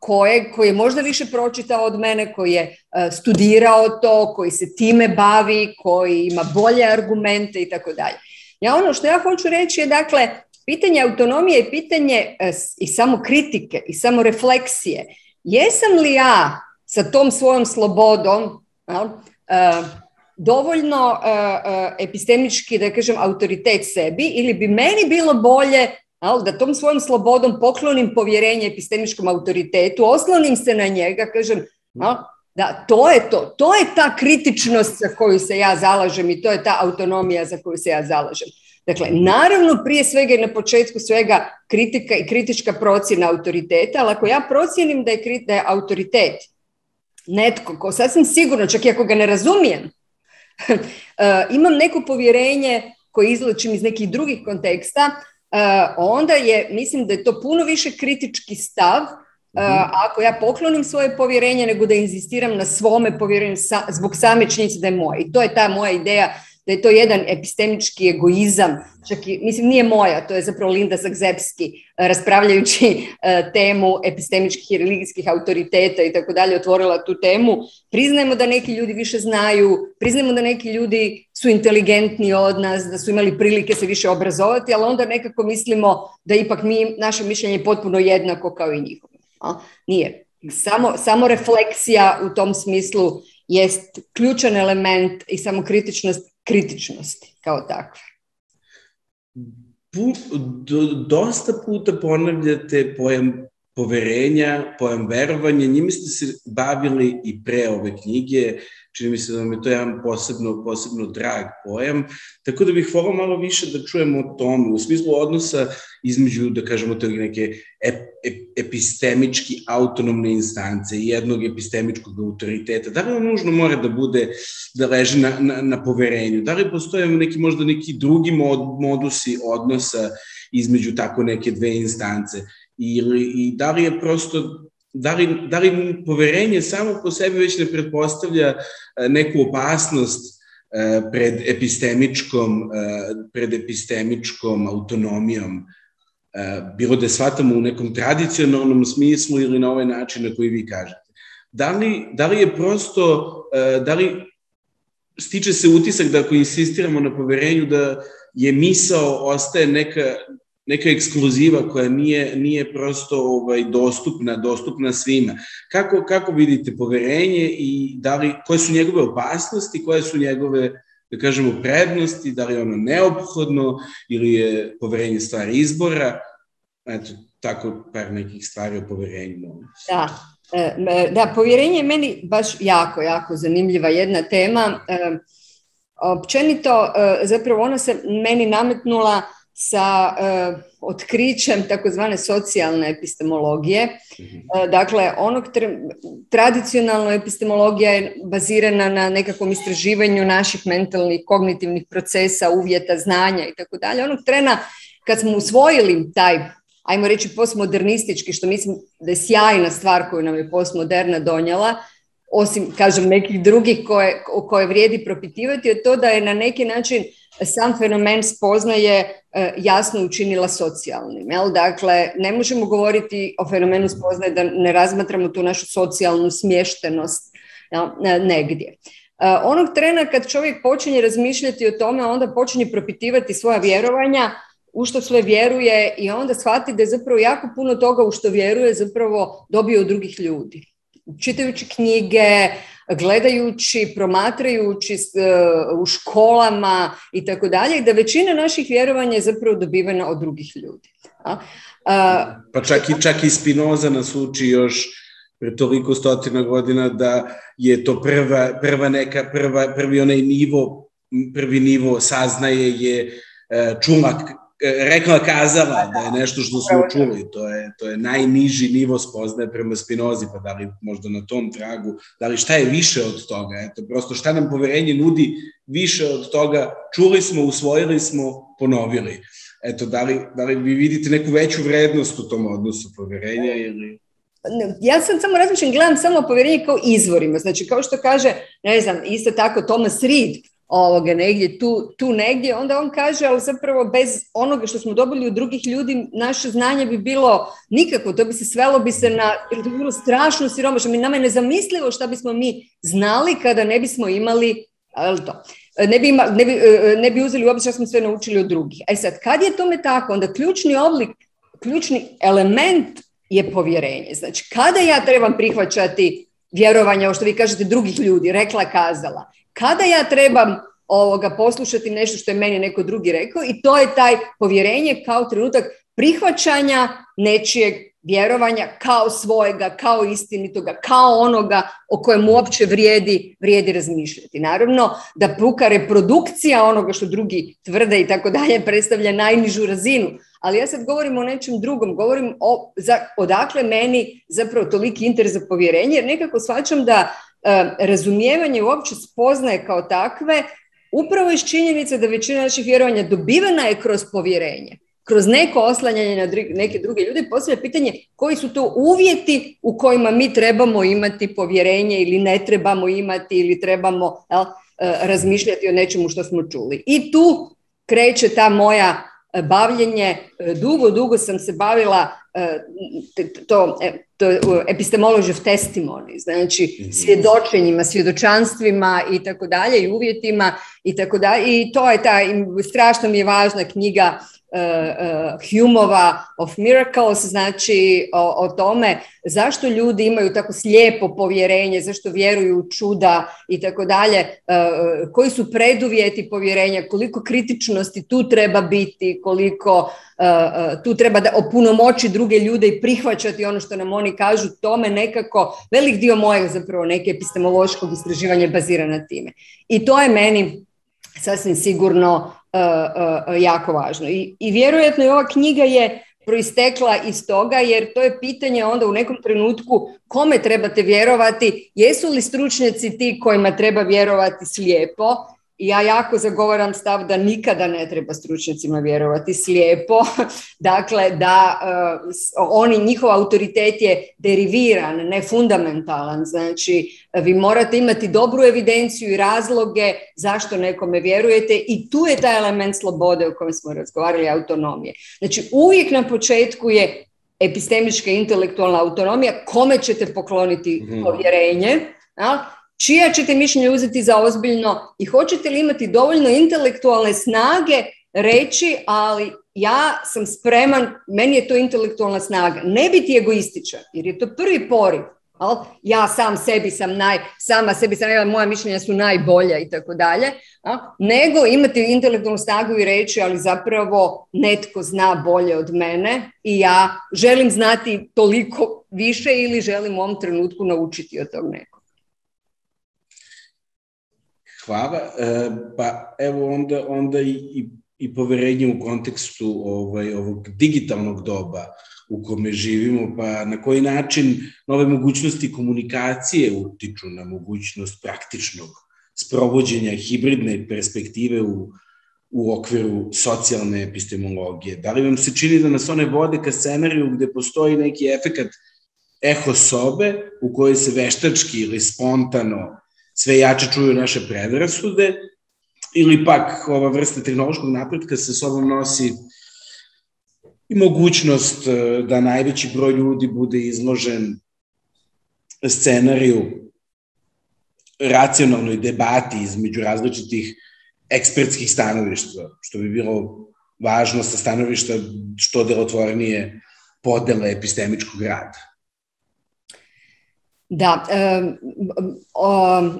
koje, koji je možda više pročitao od mene, koji je e, studirao to, koji se time bavi, koji ima bolje argumente i tako dalje. Ja ono što ja hoću reći je dakle, pitanje autonomije je pitanje e, i samo kritike i samo refleksije. Jesam li ja sa tom svojom slobodom e, dovoljno epistemički, da kažem, autoritet sebi ili bi meni bilo bolje ali da tom svojom slobodom poklonim povjerenje epistemičkom autoritetu, oslonim se na njega, kažem, da, to je to. To je ta kritičnost za koju se ja zalažem i to je ta autonomija za koju se ja zalažem. Dakle, naravno prije svega i na početku svega kritika i kritička procjena autoriteta, ali ako ja procjenim da je, da je autoritet netko ko sasvim sigurno, čak i ako ga ne razumijem, eh, imam neko povjerenje koje izlačim iz nekih drugih konteksta, E, onda je, mislim da je to puno više kritički stav e, mhm. Ako ja poklonim svoje povjerenje, nego da inzistiram na svome povjerenju zbog same činjenice da je moja. I to je ta moja ideja da je to jedan epistemički egoizam, čak i, mislim nije moja, to je zapravo Linda Zagzebski e, raspravljajući temu epistemičkih i religijskih autoriteta i tako dalje otvorila tu temu. Priznajemo da neki ljudi više znaju, priznajemo da neki ljudi su inteligentni od nas, da su imali prilike se više obrazovati, ali onda nekako mislimo da ipak mi, naše mišljenje je potpuno jednako kao i njihovo. Nije. Samo, samo refleksija u tom smislu jest ključan element i kritičnost kritičnosti kao takve. Dosta puta ponavljate pojam poverenja, pojam verovanja, njime ste se bavili i pre ove knjige, Čini mi se da vam je to jedan posebno, posebno drag pojam. Tako da bih volao malo više da čujemo o tome, u smislu odnosa između, da kažemo, te neke epistemički autonomne instance i jednog epistemičkog autoriteta. Da li on nužno mora da bude, da leži na, na, poverenju? Da li postoje neki, možda neki drugi modusi odnosa između tako neke dve instance? I da li je prosto da li, da li poverenje samo po sebi već ne pretpostavlja e, neku opasnost e, pred epistemičkom, e, pred epistemičkom autonomijom, bilo da shvatamo u nekom tradicionalnom smislu ili na ovaj način na koji vi kažete. Da li, da li je prosto, da li stiče se utisak da ako insistiramo na poverenju da je misao ostaje neka, neka ekskluziva koja nije, nije prosto ovaj, dostupna, dostupna svima. Kako, kako vidite povjerenje i da li, koje su njegove opasnosti, koje su njegove da kažemo, prednosti, da li je ono neophodno ili je poverenje stvar izbora, eto, tako par nekih stvari o poverenju. Da, e, da, povjerenje je meni baš jako, jako zanimljiva jedna tema. E, općenito, e, zapravo ona se meni nametnula sa e, otkrićem takozvane socijalne epistemologije. Mhm. E, dakle, onog tradicionalno epistemologija je bazirana na nekakvom istraživanju naših mentalnih, kognitivnih procesa, uvjeta, znanja i tako dalje. Onog trena kad smo usvojili taj ajmo reći postmodernistički, što mislim da je sjajna stvar koju nam je postmoderna donijela, osim, kažem, nekih drugih koje, o koje vrijedi propitivati, je to da je na neki način sam fenomen spoznaje e, jasno učinila socijalnim. Jel? Dakle, ne možemo govoriti o fenomenu spoznaje da ne razmatramo tu našu socijalnu smještenost e, negdje. E, onog trena kad čovjek počinje razmišljati o tome, onda počinje propitivati svoja vjerovanja, u što sve vjeruje i onda shvati da je zapravo jako puno toga u što vjeruje zapravo dobio od drugih ljudi. Čitajući knjige, gledajući, promatrajući e, u školama i tako dalje, da većina naših vjerovanja je zapravo dobivena od drugih ljudi. Pa čak i, čak i Spinoza nas uči još pre toliko stotina godina da je to prva, prva neka, prva, prvi onaj nivo, prvi nivo saznaje je e, čumak E, rekla kazala da je nešto što smo čuli, to je, to je najniži nivo spoznaje prema spinozi, pa da li možda na tom tragu, da li šta je više od toga, eto, prosto šta nam poverenje nudi više od toga, čuli smo, usvojili smo, ponovili. Eto, da li, da li vi vidite neku veću vrednost u tom odnosu poverenja ili ja sam samo razmišljam, gledam samo poverenje kao izvorima. Znači, kao što kaže, ne znam, isto tako Thomas Reed, ovoga, negdje tu, tu negdje, onda on kaže, ali zapravo bez onoga što smo dobili od drugih ljudi, naše znanje bi bilo nikako, to bi se svelo bi se na, to bi bilo strašno siromašno, mi nama je nezamislivo šta bismo mi znali kada ne bismo imali, to, ne bi, e, e, ne bi, uzeli uopće što smo sve naučili od drugih. E sad, kad je tome tako, onda ključni oblik, ključni element je povjerenje. Znači, kada ja trebam prihvaćati vjerovanja, o što vi kažete, drugih ljudi, rekla, kazala kada ja trebam ovoga, poslušati nešto što je meni neko drugi rekao i to je taj povjerenje kao trenutak prihvaćanja nečijeg vjerovanja kao svojega, kao istinitoga, kao onoga o kojem uopće vrijedi, vrijedi razmišljati. Naravno da puka reprodukcija onoga što drugi tvrde i tako dalje predstavlja najnižu razinu, ali ja sad govorim o nečem drugom, govorim za, odakle meni zapravo toliki interes za povjerenje, jer nekako shvaćam da razumijevanje uopće spoznaje kao takve upravo iz činjenice da većina naših vjerovanja dobivana je kroz povjerenje kroz neko oslanjanje na neke druge ljude postavlja pitanje koji su to uvjeti u kojima mi trebamo imati povjerenje ili ne trebamo imati ili trebamo e, razmišljati o nečemu što smo čuli. I tu kreće ta moja e, bavljenje. E, dugo, dugo sam se bavila E, to, e, to epistemology of znači mhm. svjedočenjima, svjedočanstvima i tako dalje i uvjetima i tako dalje i to je ta, strašno mi je važna knjiga E, e, Humova of Miracles, znači o, tome zašto ljudi imaju tako slijepo povjerenje, zašto vjeruju u čuda i tako dalje, e, koji su preduvjeti povjerenja, koliko kritičnosti tu treba biti, koliko tu treba da opunomoći druge ljude i prihvaćati ono što nam oni kažu, tome nekako velik dio mojeg zapravo neke epistemološkog istraživanja bazira na time. I to je meni sasvim sigurno E, e, e, jako važno. I, i vjerojatno i ova knjiga je proistekla iz toga, jer to je pitanje onda u nekom trenutku kome trebate vjerovati, jesu li stručnjaci ti kojima treba vjerovati slijepo, ja jako zagovaram stav da nikada ne treba stručnjacima vjerovati slijepo, dakle da eh, oni, njihov autoritet je deriviran, ne fundamentalan, znači vi morate imati dobru evidenciju i razloge zašto nekome vjerujete i tu je taj element slobode o kojem smo razgovarali, autonomije. Znači uvijek na početku je epistemička intelektualna autonomija, kome ćete pokloniti mhm. povjerenje, čija ćete mišljenje uzeti za ozbiljno i hoćete li imati dovoljno intelektualne snage reći, ali ja sam spreman, meni je to intelektualna snaga. Ne biti egoističan, jer je to prvi poriv. Al, ja sam sebi sam naj, sama sebi sam, moja mišljenja su najbolja i tako dalje, nego imati intelektualnu snagu i reći, ali zapravo netko zna bolje od mene i ja želim znati toliko više ili želim u ovom trenutku naučiti od tog Hvala. E, pa evo onda, onda i, i, poverenje u kontekstu ovaj, ovog digitalnog doba u kome živimo, pa na koji način nove mogućnosti komunikacije utiču na mogućnost praktičnog sprovođenja hibridne perspektive u, u okviru socijalne epistemologije? Da li vam se čini da nas one vode ka scenariju gde postoji neki efekt eho sobe u kojoj se veštački ili spontano sve jače čuju naše predrasude, ili pak ova vrsta tehnološkog napretka se sobom nosi i mogućnost e, da najveći broj ljudi bude izložen scenariju racionalnoj debati između različitih ekspertskih stanovišta, što bi bilo važno sa stanovišta što delotvornije podele epistemičkog rada. Da,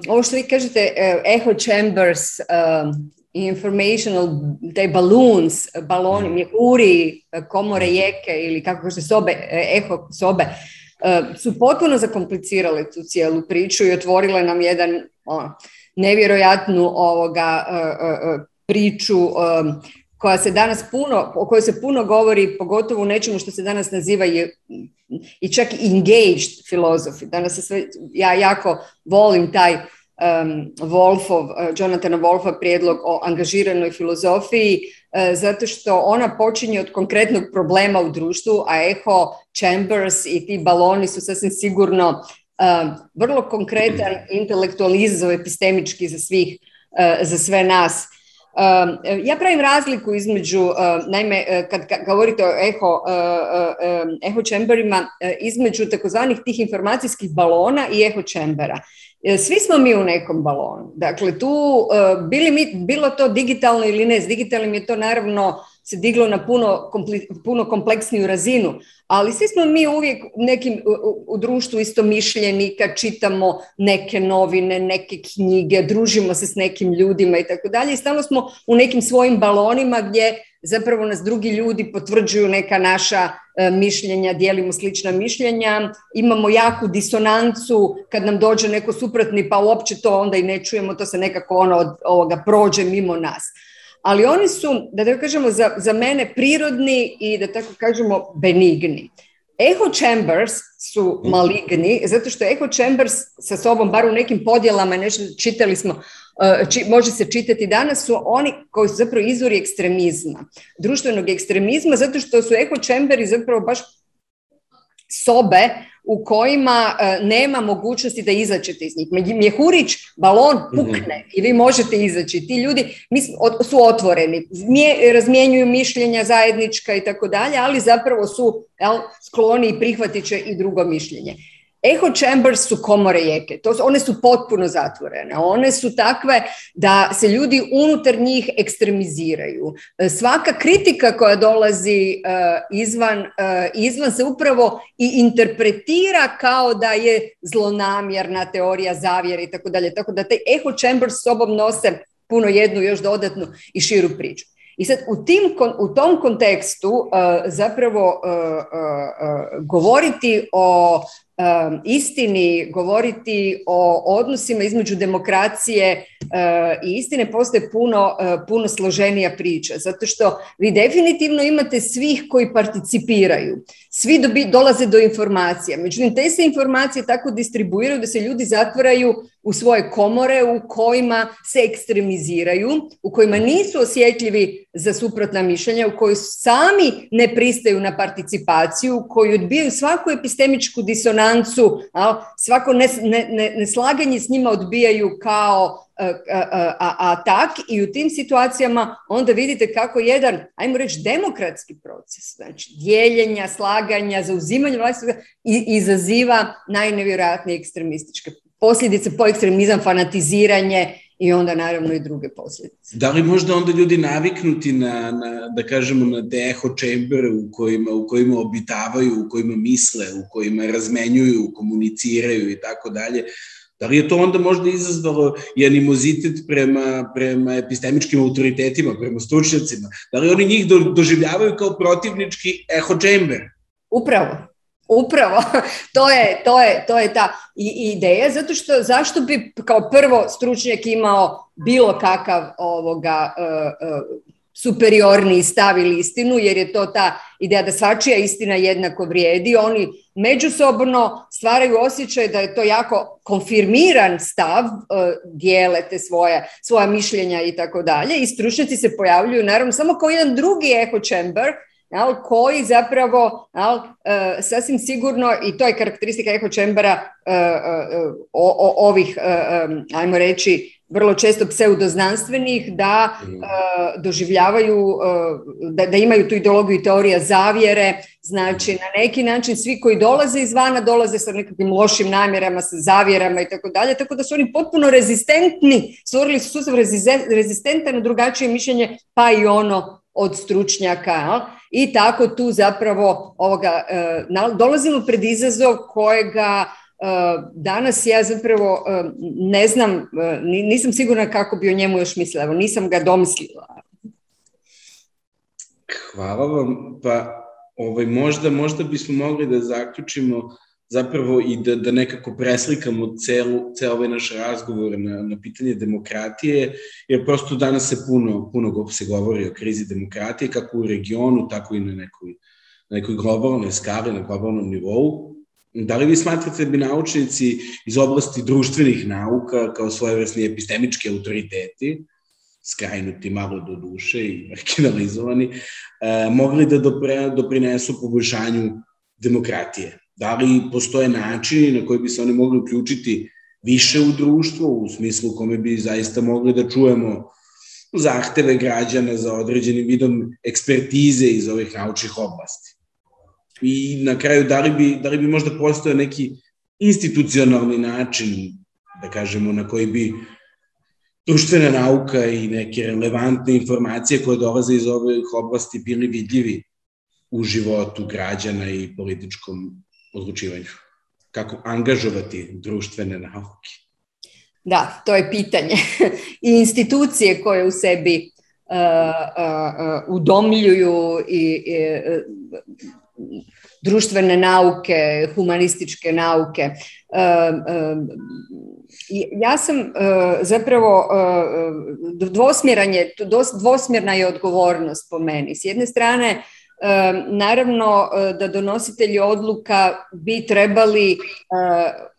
ovo što vi kažete, eh, echo chambers, informational, te balloons, baloni, mm. mjehuri, komore jeke ili kako se sobe, eho sobe, su potpuno zakomplicirale tu cijelu priču i otvorile nam jedan ono, nevjerojatnu ovoga eh, eh, priču koja se danas puno, o kojoj se puno govori, pogotovo u nečemu što se danas naziva i čak engaged filozofi. Danas se sve, ja jako volim taj um, Wolfov, uh, Jonathana Wolfa prijedlog o angažiranoj filozofiji eh, zato što ona počinje od konkretnog problema u društvu, a eho chambers i ti baloni su sasvim sigurno vrlo konkretan intelektualizam epistemički za svih eh, za sve nas Ehm, ja pravim razliku između, eh, naime, eh, kad govorite o eho, eh, ehm, eho čemberima, između takozvanih tih informacijskih balona i eho čembera. Svi smo mi u nekom balonu. Dakle, tu bili mi, bilo to digitalno ili ne, s digitalnim je to naravno se diglo na puno, puno kompleksniju razinu, ali svi smo mi uvijek nekim u, u društvu istomišljenika, čitamo neke novine, neke knjige, družimo se s nekim ljudima i tako dalje i stalno smo u nekim svojim balonima gdje zapravo nas drugi ljudi potvrđuju neka naša e, mišljenja, dijelimo slična mišljenja, imamo jaku disonancu kad nam dođe neko suprotni pa uopće to onda i ne čujemo, to se nekako ono od ovoga prođe mimo nas ali oni su, da tako kažemo, za, za mene prirodni i da tako kažemo benigni. Echo chambers su mhm. maligni, zato što echo chambers sa sobom, bar u nekim podjelama, nešto čitali smo, eh, či, može se čitati danas, su oni koji su zapravo izvori ekstremizma, društvenog ekstremizma, zato što su echo chamberi zapravo baš sobe u kojima e, nema mogućnosti da izađete iz njih. Mjehurić, balon mhm. pukne i vi možete izaći. Ti ljudi su otvoreni, razmjenjuju mišljenja zajednička i tako dalje, ali zapravo su skloni i prihvatit će i drugo mišljenje. Echo chambers su komore jeke, to, one su potpuno zatvorene, one su takve da se ljudi unutar njih ekstremiziraju. E, svaka kritika koja dolazi e, izvan, e, izvan se upravo i interpretira kao da je zlonamjerna teorija zavjere i tako dalje. Tako da taj echo chambers sobom nose puno jednu još dodatnu i širu priču. I sad u, tim, u tom kontekstu zapravo govoriti o Um, istini govoriti o odnosima između demokracije uh, i istine postoje puno, uh, puno složenija priča zato što vi definitivno imate svih koji participiraju svi dobi, dolaze do informacija međutim te se informacije tako distribuiraju da se ljudi zatvaraju u svoje komore u kojima se ekstremiziraju u kojima nisu osjetljivi za suprotna mišljenja u kojoj sami ne pristaju na participaciju koji odbijaju svaku epistemičku disonanciju, strancu, svako neslaganje ne, ne s njima odbijaju kao e, e, e, atak i u tim situacijama onda vidite kako jedan, ajmo reći, demokratski proces, znači dijeljenja, slaganja, zauzimanja vlastnog izaziva najnevjerojatnije ekstremističke posljedice po ekstremizam, fanatiziranje i onda naravno i druge posljedice. Da li možda onda ljudi naviknuti na, na da kažemo, na te echo chamber u kojima, u kojima obitavaju, u kojima misle, u kojima razmenjuju, komuniciraju i tako dalje, Da li je to onda možda izazvalo i animozitet prema, prema epistemičkim autoritetima, prema stručnjacima? Da li oni njih doživljavaju kao protivnički echo chamber? Upravo, Upravo, to je, to je, to je ta ideja, zato što zašto bi kao prvo stručnjak imao bilo kakav ovoga e, e, superiorni stav ili istinu, jer je to ta ideja da svačija istina jednako vrijedi. Oni međusobno stvaraju osjećaj da je to jako konfirmiran stav, e, dijele te svoje, svoja mišljenja i tako dalje. I stručnjaci se pojavljuju naravno samo kao jedan drugi echo chamber, jel, koji zapravo e, sasvim sigurno, i to je karakteristika eko chambera e, e, ovih, ajmo reći, vrlo često pseudoznanstvenih, da mhm. doživljavaju, da, imaju tu ideologiju i teorija zavjere, znači mhm. na neki način svi koji dolaze izvana dolaze sa nekakvim lošim namjerama, sa zavjerama i tako dalje, tako da su oni potpuno rezistentni, stvorili su sustav rezistentan na drugačije mišljenje, pa i ono od stručnjaka i tako tu zapravo ovoga, e, dolazimo pred izazov kojega e, danas ja zapravo e, ne znam, nisam sigurna kako bi o njemu još mislila, evo nisam ga domislila. Hvala vam, pa ovaj, možda, možda bismo mogli da zaključimo zapravo i da, nekako preslikamo celu, cel ovaj naš razgovor na, na pitanje demokratije, jer prosto danas se puno, puno se govori o krizi demokratije, kako u regionu, tako i na nekoj, na nekoj globalnoj skali, na globalnom nivou. Da li vi smatrate da bi naučnici iz oblasti društvenih nauka, kao svojevrsni epistemički autoriteti, skrajnuti malo do duše i marginalizovani, eh, mogli da dopre, doprinesu poboljšanju demokratije? da li postoje načini na koji bi se oni mogli uključiti više u društvo, u smislu kome bi zaista mogli da čujemo zahteve građana za određenim vidom ekspertize iz ovih naučnih oblasti. I na kraju, da li bi, da li bi možda postao neki institucionalni način, da kažemo, na koji bi društvena nauka i neke relevantne informacije koje dolaze iz ovih oblasti bili vidljivi u životu građana i političkom odlučivanju? Kako angažovati društvene nauke? Da, to je pitanje. I institucije koje u sebi uh, uh, uh, udomljuju i, društvene nauke, humanističke nauke. Um, um, ja sam zapravo, dvosmjerna je odgovornost po meni. S jedne strane, Naravno e, da donositelji odluka bi trebali e,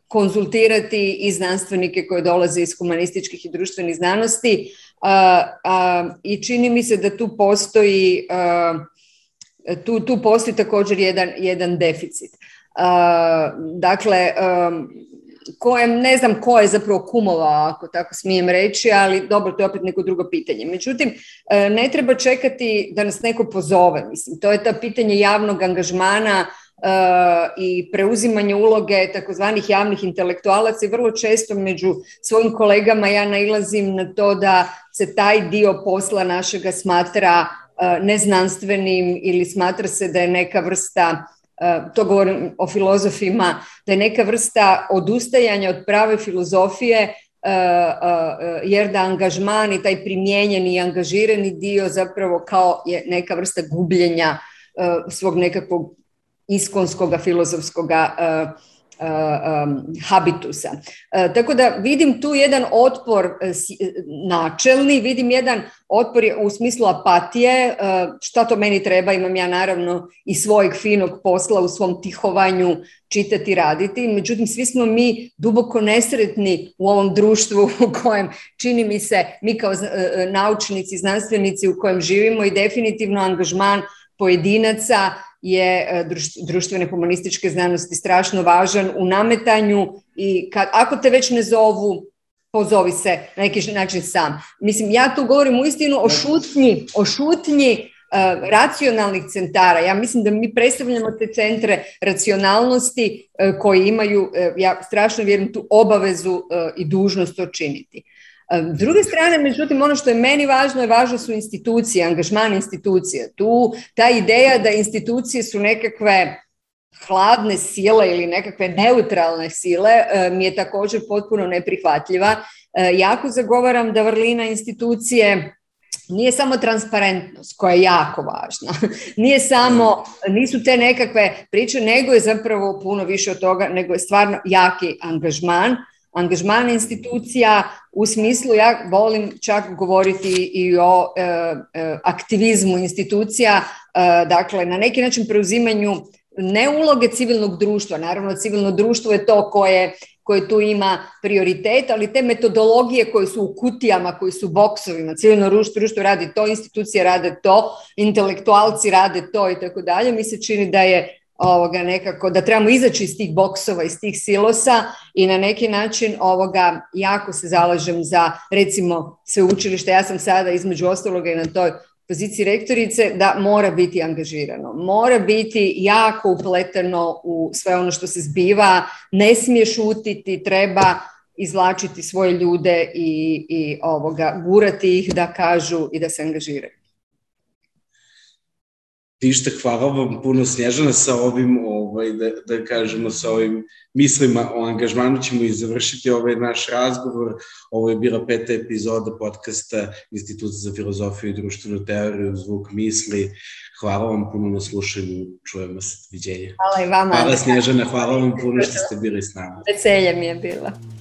konzultirati i znanstvenike koje dolaze iz humanističkih i društvenih znanosti e, i čini mi se da tu postoji tu, tu postoji također jedan, jedan deficit. Dakle, kojem ne znam ko je zapravo kumovao, ako tako smijem reći, ali dobro, to je opet neko drugo pitanje. Međutim, e, ne treba čekati da nas neko pozove. Mislim, to je to pitanje javnog angažmana e, i preuzimanje uloge takozvanih javnih intelektualaca i vrlo često među svojim kolegama ja nailazim na to da se taj dio posla našega smatra e, neznanstvenim ili smatra se da je neka vrsta E, to govorim o filozofima, da je neka vrsta odustajanja od prave filozofije e, e, jer da angažman i taj primijenjeni i angažirani dio zapravo kao je neka vrsta gubljenja svog nekakvog iskonskog filozofskog E, habitusa. E, tako da vidim tu jedan otpor e, načelni, vidim jedan otpor u smislu apatije, šta to meni treba, imam ja naravno i svojeg finog posla u svom tihovanju čitati, raditi, međutim svi smo mi duboko nesretni u ovom društvu u kojem čini mi se mi kao naučnici, znanstvenici u kojem živimo i definitivno angažman pojedinaca je e, društvene humanističke znanosti strašno važan u nametanju i kad, ako te već ne zovu, pozovi se na neki način sam. Mislim, ja tu govorim uistinu o šutnji, o šutnji e, racionalnih centara. Ja mislim da mi predstavljamo te centre racionalnosti e, koji imaju, ja strašno vjerujem, tu obavezu i dužnost to činiti. S druge strane, međutim, ono što je meni važno je važno su institucije, angažman institucija. Tu ta ideja da institucije su nekakve hladne sile ili nekakve neutralne sile mi je također potpuno neprihvatljiva. E, jako zagovaram da vrlina institucije nije samo transparentnost koja je jako važna, nije samo, nisu te nekakve priče, nego je zapravo puno više od toga, nego je stvarno jaki angažman Angažmana institucija u smislu ja volim čak govoriti i o e, e, aktivizmu institucija, e, dakle na neki način preuzimanju ne uloge civilnog društva, naravno civilno društvo je to koje koje tu ima prioritet, ali te metodologije koje su u kutijama, koji su u boksovima, civilno društvo radi to, institucije rade to, intelektualci rade to i tako dalje, mi se čini da je ovoga nekako, da trebamo izaći iz tih boksova, iz tih silosa i na neki način ovoga jako se zalažem za recimo sveučilište, ja sam sada između ostaloga i na toj poziciji rektorice, da mora biti angažirano, mora biti jako upleteno u sve ono što se zbiva, ne smije šutiti, treba izvlačiti svoje ljude i, i ovoga, gurati ih da kažu i da se angažiraju. Ništa, hvala vam puno Snježana sa ovim, ovaj, da, da kažemo, sa ovim mislima o angažmanu ćemo i završiti ovaj naš razgovor. Ovo je bila peta epizoda podcasta Instituta za filozofiju i društvenu teoriju, zvuk misli. Hvala vam puno na slušanju, čujemo se, vidjenje. Hvala i vama. Hvala Snježana, hvala vam puno što ste bili s nama. Veselje mi je bila.